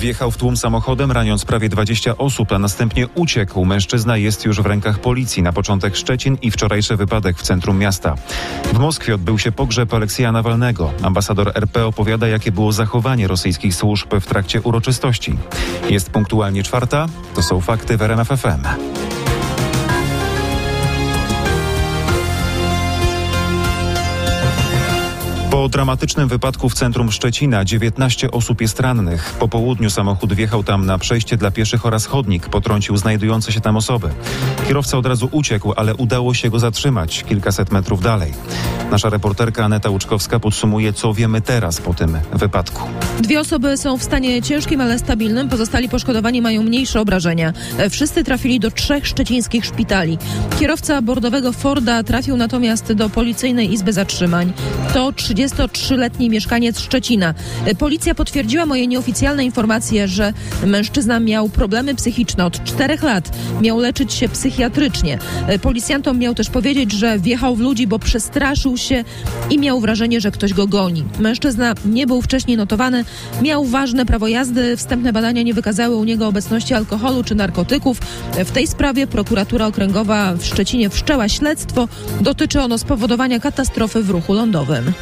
wjechał w tłum samochodem, raniąc prawie 20 osób, a następnie uciekł. Mężczyzna jest już w rękach policji. Na początek Szczecin i wczorajszy wypadek w centrum miasta. W Moskwie odbył się pogrzeb Aleksieja Nawalnego. Ambasador RP opowiada, jakie było zachowanie rosyjskich służb w trakcie uroczystości. Jest punktualnie czwarta. To są fakty w RMF FM. Po dramatycznym wypadku w centrum Szczecina 19 osób jest rannych. Po południu samochód wjechał tam na przejście dla pieszych oraz chodnik. Potrącił znajdujące się tam osoby. Kierowca od razu uciekł, ale udało się go zatrzymać kilkaset metrów dalej. Nasza reporterka Aneta Łuczkowska podsumuje, co wiemy teraz po tym wypadku. Dwie osoby są w stanie ciężkim, ale stabilnym. Pozostali poszkodowani mają mniejsze obrażenia. Wszyscy trafili do trzech szczecińskich szpitali. Kierowca bordowego Forda trafił natomiast do policyjnej izby zatrzymań. To 33-letni mieszkaniec Szczecina. Policja potwierdziła moje nieoficjalne informacje, że mężczyzna miał problemy psychiczne od czterech lat. Miał leczyć się psychiatrycznie. Policjantom miał też powiedzieć, że wjechał w ludzi, bo przestraszył się i miał wrażenie, że ktoś go goni. Mężczyzna nie był wcześniej notowany, miał ważne prawo jazdy. Wstępne badania nie wykazały u niego obecności alkoholu czy narkotyków. W tej sprawie prokuratura okręgowa w Szczecinie wszczęła śledztwo. Dotyczy ono spowodowania katastrofy w ruchu lądowym.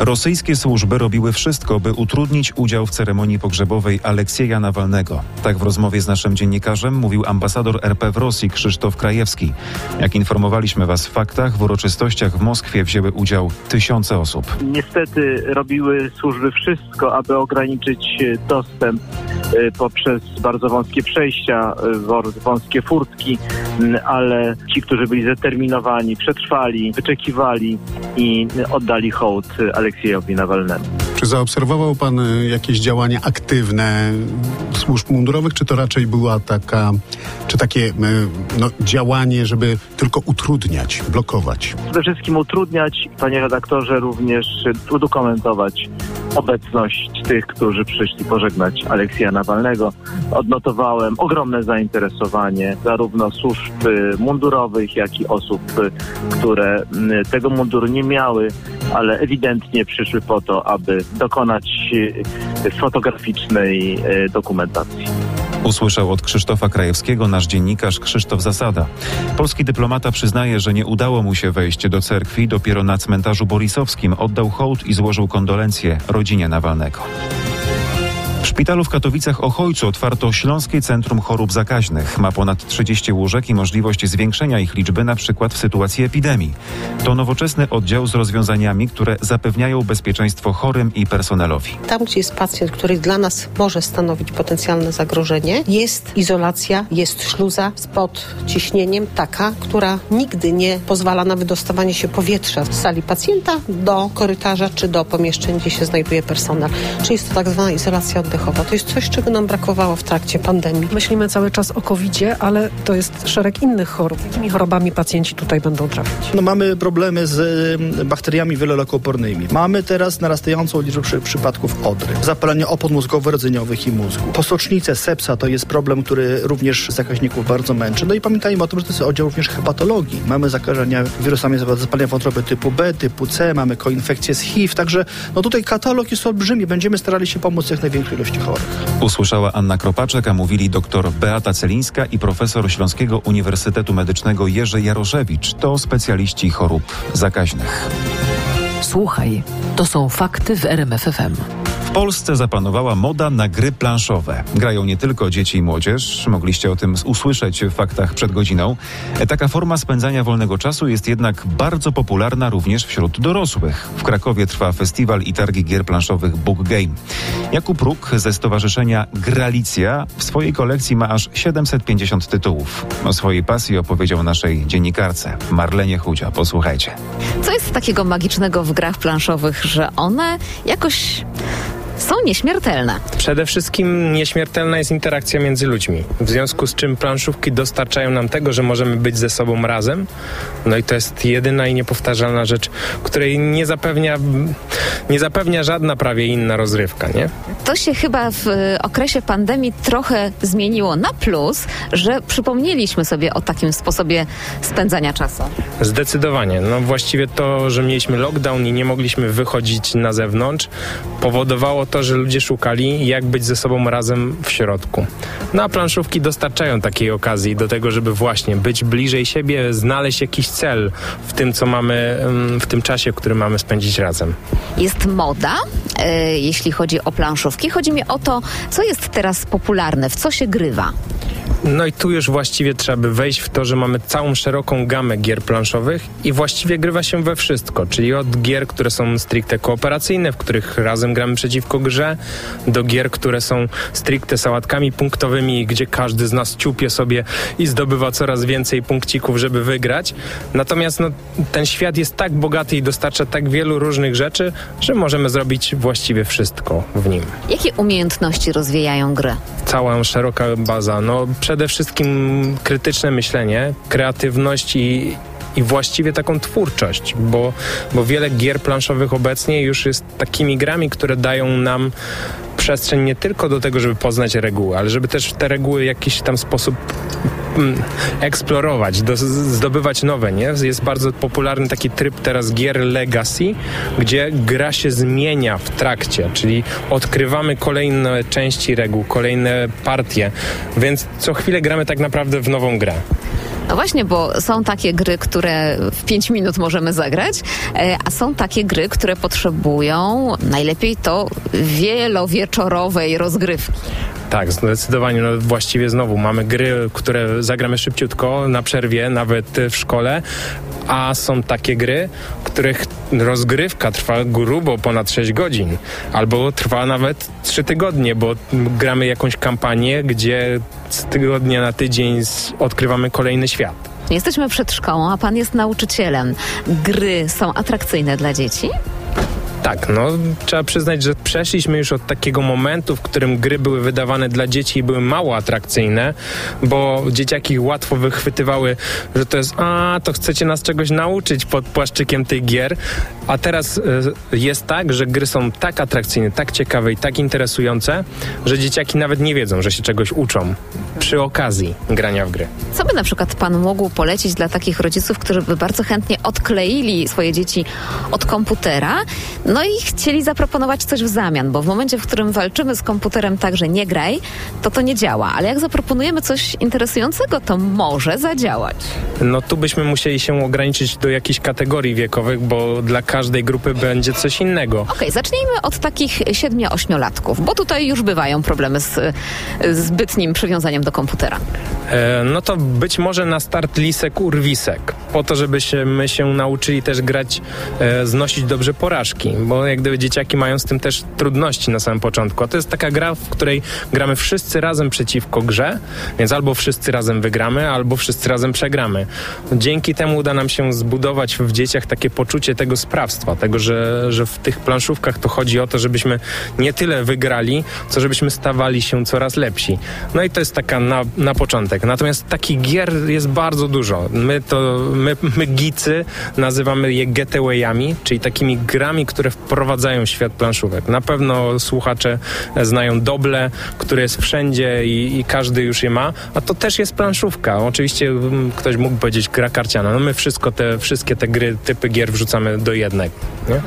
Rosyjskie służby robiły wszystko, by utrudnić udział w ceremonii pogrzebowej Aleksieja Nawalnego. Tak w rozmowie z naszym dziennikarzem mówił ambasador RP w Rosji Krzysztof Krajewski. Jak informowaliśmy Was w faktach, w uroczystościach w Moskwie wzięły udział tysiące osób. Niestety robiły służby wszystko, aby ograniczyć dostęp y, poprzez bardzo wąskie przejścia, y, wąskie furtki, ale ci, którzy byli zdeterminowani, przetrwali, wyczekiwali i oddali hołd Aleksiejowi Nawalnemu. Czy zaobserwował pan y, jakieś działania aktywne służb mundurowych, czy to raczej była taka, czy takie y, no, działanie, żeby tylko utrudniać, blokować? Przede wszystkim utrudniać, panie redaktorze, również udokumentować obecność tych, którzy przyszli pożegnać Aleksja Nawalnego. Odnotowałem ogromne zainteresowanie zarówno służb mundurowych, jak i osób, które tego munduru nie miały, ale ewidentnie przyszły po to, aby dokonać fotograficznej dokumentacji. Usłyszał od Krzysztofa Krajewskiego nasz dziennikarz Krzysztof Zasada. Polski dyplomata przyznaje, że nie udało mu się wejść do cerkwi. Dopiero na cmentarzu borisowskim oddał hołd i złożył kondolencje rodzinie Nawalnego. W szpitalu w Katowicach Ochojcu otwarto Śląskie Centrum Chorób Zakaźnych. Ma ponad 30 łóżek i możliwość zwiększenia ich liczby na przykład w sytuacji epidemii. To nowoczesny oddział z rozwiązaniami, które zapewniają bezpieczeństwo chorym i personelowi. Tam, gdzie jest pacjent, który dla nas może stanowić potencjalne zagrożenie, jest izolacja, jest śluza z podciśnieniem taka, która nigdy nie pozwala na wydostawanie się powietrza z sali pacjenta do korytarza czy do pomieszczeń, gdzie się znajduje personel. Czyli jest to tak zwana izolacja oddechowa. To jest coś, czego nam brakowało w trakcie pandemii. Myślimy cały czas o COVID-zie, ale to jest szereg innych chorób. Jakimi chorobami pacjenci tutaj będą trafić? No, mamy problemy z bakteriami wielolekoopornymi. Mamy teraz narastającą liczbę przy, przypadków odry, zapalenia opon mózgowo-rdzeniowych i mózgu. Posocznice, sepsa to jest problem, który również zakaźników bardzo męczy. No i pamiętajmy o tym, że to jest oddział również hepatologii. Mamy zakażenia wirusami zapalenia wątroby typu B, typu C, mamy koinfekcje z HIV, także no tutaj katalog jest olbrzymi. Będziemy starali się pomóc jak największej ilości chorych. Usłyszała Anna Kropaczek, a mówili dr Beata Celińska i profesor Śląskiego Uniwersytetu Medycznego Jerzy Jaroszewicz. To specjaliści chorób zakaźnych. Słuchaj, to są fakty w RMFFM. Polsce zapanowała moda na gry planszowe. Grają nie tylko dzieci i młodzież, mogliście o tym usłyszeć w faktach przed godziną. Taka forma spędzania wolnego czasu jest jednak bardzo popularna również wśród dorosłych. W Krakowie trwa festiwal i targi gier planszowych Book Game. Jakub Róg ze stowarzyszenia Gralicja w swojej kolekcji ma aż 750 tytułów. O swojej pasji opowiedział naszej dziennikarce Marlenie Chudzia. Posłuchajcie. Co jest takiego magicznego w grach planszowych, że one jakoś są nieśmiertelne. Przede wszystkim nieśmiertelna jest interakcja między ludźmi. W związku z czym planszówki dostarczają nam tego, że możemy być ze sobą razem. No i to jest jedyna i niepowtarzalna rzecz, której nie zapewnia, nie zapewnia żadna prawie inna rozrywka, nie? To się chyba w okresie pandemii trochę zmieniło na plus, że przypomnieliśmy sobie o takim sposobie spędzania czasu. Zdecydowanie. No właściwie to, że mieliśmy lockdown i nie mogliśmy wychodzić na zewnątrz, powodowało to, że ludzie szukali, jak być ze sobą razem w środku. No a planszówki dostarczają takiej okazji do tego, żeby właśnie być bliżej siebie, znaleźć jakiś cel w tym, co mamy, mm, w tym czasie, który mamy spędzić razem. Jest moda, e, jeśli chodzi o planszówki. Chodzi mi o to, co jest teraz popularne, w co się grywa. No i tu już właściwie trzeba by wejść w to, że mamy całą szeroką gamę gier planszowych i właściwie grywa się we wszystko, czyli od gier, które są stricte kooperacyjne, w których razem gramy przeciwko grze, do gier, które są stricte sałatkami punktowymi, gdzie każdy z nas ciupie sobie i zdobywa coraz więcej punkcików, żeby wygrać. Natomiast no, ten świat jest tak bogaty i dostarcza tak wielu różnych rzeczy, że możemy zrobić właściwie wszystko w nim. Jakie umiejętności rozwijają grę? Cała szeroka baza. No przede wszystkim krytyczne myślenie, kreatywność i, i właściwie taką twórczość, bo, bo wiele gier planszowych obecnie już jest takimi grami, które dają nam przestrzeń nie tylko do tego, żeby poznać reguły, ale żeby też te reguły w jakiś tam sposób mm, eksplorować, do, zdobywać nowe, nie? Jest bardzo popularny taki tryb teraz gier Legacy, gdzie gra się zmienia w trakcie, czyli odkrywamy kolejne części reguł, kolejne partie, więc co chwilę gramy tak naprawdę w nową grę. No właśnie, bo są takie gry, które w 5 minut możemy zagrać, e, a są takie gry, które potrzebują najlepiej to wielowieczorowej rozgrywki. Tak, zdecydowanie. No właściwie znowu mamy gry, które zagramy szybciutko, na przerwie, nawet w szkole, a są takie gry, których rozgrywka trwa grubo ponad 6 godzin, albo trwa nawet 3 tygodnie, bo gramy jakąś kampanię, gdzie z tygodnia na tydzień odkrywamy kolejny świat. Jesteśmy przed szkołą, a pan jest nauczycielem. Gry są atrakcyjne dla dzieci? Tak, no trzeba przyznać, że przeszliśmy już od takiego momentu, w którym gry były wydawane dla dzieci i były mało atrakcyjne, bo dzieciaki łatwo wychwytywały, że to jest a, to chcecie nas czegoś nauczyć pod płaszczykiem tych gier, a teraz y, jest tak, że gry są tak atrakcyjne, tak ciekawe i tak interesujące, że dzieciaki nawet nie wiedzą, że się czegoś uczą przy okazji grania w gry. Co by na przykład pan mógł polecić dla takich rodziców, którzy by bardzo chętnie odkleili swoje dzieci od komputera, no i chcieli zaproponować coś w zamian, bo w momencie, w którym walczymy z komputerem tak, że nie graj, to to nie działa. Ale jak zaproponujemy coś interesującego, to może zadziałać. No tu byśmy musieli się ograniczyć do jakichś kategorii wiekowych, bo dla każdej grupy będzie coś innego. Okej, okay, zacznijmy od takich 7-8-latków, bo tutaj już bywają problemy z zbytnim przywiązaniem do komputera. E, no to być może na start lisek urwisek, po to, żebyśmy się nauczyli też grać, e, znosić dobrze porażki bo jak gdyby dzieciaki mają z tym też trudności na samym początku. A to jest taka gra, w której gramy wszyscy razem przeciwko grze, więc albo wszyscy razem wygramy, albo wszyscy razem przegramy. Dzięki temu uda nam się zbudować w dzieciach takie poczucie tego sprawstwa, tego, że, że w tych planszówkach to chodzi o to, żebyśmy nie tyle wygrali, co żebyśmy stawali się coraz lepsi. No i to jest taka na, na początek. Natomiast takich gier jest bardzo dużo. My to, my, my gicy nazywamy je getawayami, czyli takimi grami, które wprowadzają świat planszówek. Na pewno słuchacze znają Doble, które jest wszędzie i, i, każdy już je ma, a to też jest planszówka. Oczywiście mm, ktoś mógł powiedzieć gra karciana. No my wszystko te, wszystkie te gry, typy gier wrzucamy do jednego. Nie?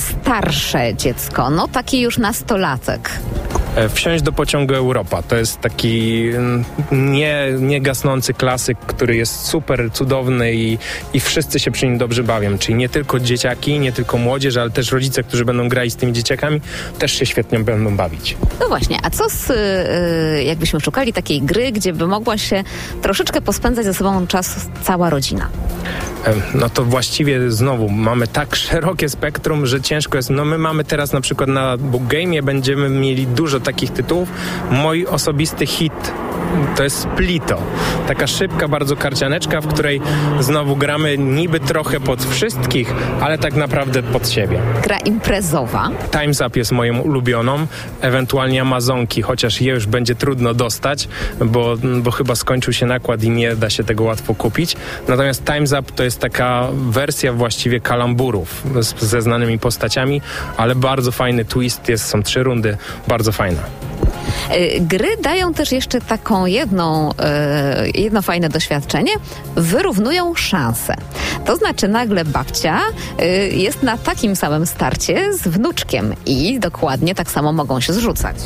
Starsze dziecko, no taki już nastolatek. E, wsiąść do pociągu Europa. To jest taki mm, nie, nie gasnący klasyk, który jest super cudowny i, i wszyscy się przy nim dobrze bawią. Czyli nie tylko dzieciaki, nie tylko młodzież, ale też rodzice, którzy będą grali z tymi dzieciakami, też się świetnie będą bawić. No właśnie, a co z, yy, jakbyśmy szukali takiej gry, gdzie by mogła się troszeczkę pospędzać ze sobą czas cała rodzina? No to właściwie znowu mamy tak szerokie spektrum, że ciężko jest. No my mamy teraz na przykład na Book Game będziemy mieli dużo takich tytułów. Mój osobisty hit to jest Splito. Taka szybka bardzo karcianeczka, w której znowu gramy niby trochę pod wszystkich, ale tak naprawdę pod siebie. Gra imprezowa. Time's Up jest moją ulubioną, ewentualnie Amazonki, chociaż je już będzie trudno dostać, bo, bo chyba skończył się nakład i nie da się tego łatwo kupić. Natomiast Time's Up to jest taka wersja właściwie kalamburów z, ze znanymi postaciami, ale bardzo fajny twist jest, są trzy rundy, bardzo fajna. Y, Gry dają też jeszcze taką jedną, y, jedno fajne doświadczenie. Wyrównują szanse. To znaczy nagle babcia y, jest na takim samym starcie z wnuczkiem i dokładnie tak samo mogą się zrzucać.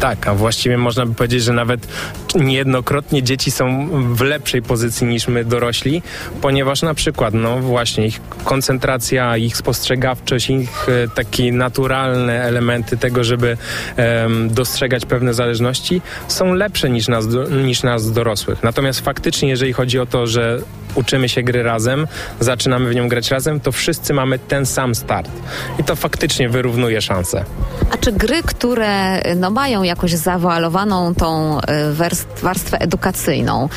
Tak, a właściwie można by powiedzieć, że nawet niejednokrotnie dzieci są w lepszej pozycji niż my dorośli, ponieważ na przykład, no właśnie, ich koncentracja, ich spostrzegawczość, ich e, takie naturalne elementy tego, żeby em, dostrzegać pewne zależności, są lepsze niż nas, niż nas dorosłych. Natomiast faktycznie, jeżeli chodzi o to, że uczymy się gry razem, zaczynamy w nią grać razem, to wszyscy mamy ten sam start. I to faktycznie wyrównuje szanse. A czy gry, które no, mają jakoś zawoalowaną tą werst- warstwę edukacyjną,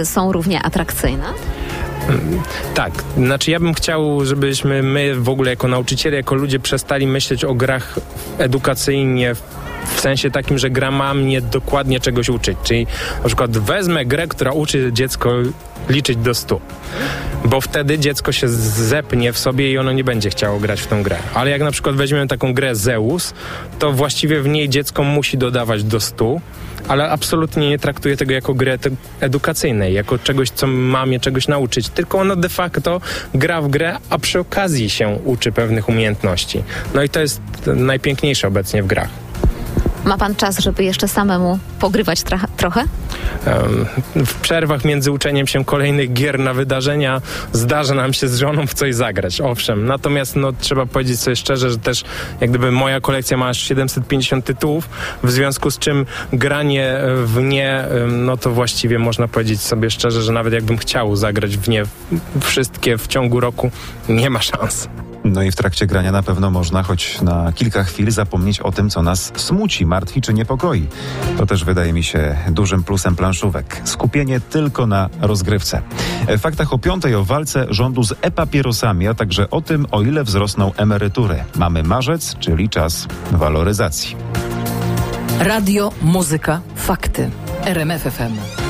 y, są równie atrakcyjne? Tak, znaczy ja bym chciał, żebyśmy my w ogóle jako nauczyciele, jako ludzie przestali myśleć o grach edukacyjnie w sensie takim, że gra ma mnie dokładnie czegoś uczyć. Czyli na przykład wezmę grę, która uczy dziecko liczyć do 100. Bo wtedy dziecko się zepnie w sobie i ono nie będzie chciało grać w tą grę. Ale jak na przykład weźmiemy taką grę Zeus, to właściwie w niej dziecko musi dodawać do 100, ale absolutnie nie traktuje tego jako ed- edukacyjnej, jako czegoś, co ma mnie czegoś nauczyć, tylko ono de facto gra w grę, a przy okazji się uczy pewnych umiejętności. No i to jest najpiękniejsze obecnie w grach. Ma pan czas, żeby jeszcze samemu pogrywać trochę? W przerwach między uczeniem się kolejnych gier na wydarzenia zdarza nam się z żoną w coś zagrać, owszem. Natomiast no, trzeba powiedzieć sobie szczerze, że też jak gdyby moja kolekcja ma aż 750 tytułów, w związku z czym granie w nie, no to właściwie można powiedzieć sobie szczerze, że nawet jakbym chciał zagrać w nie wszystkie w ciągu roku, nie ma szans. No i w trakcie grania na pewno można choć na kilka chwil zapomnieć o tym, co nas smuci, martwi czy niepokoi. To też wydaje mi się dużym plusem planszówek. Skupienie tylko na rozgrywce. W faktach o piątej o walce rządu z e-papierosami, a także o tym, o ile wzrosną emerytury. Mamy marzec, czyli czas waloryzacji. Radio, muzyka, fakty. RMF FM.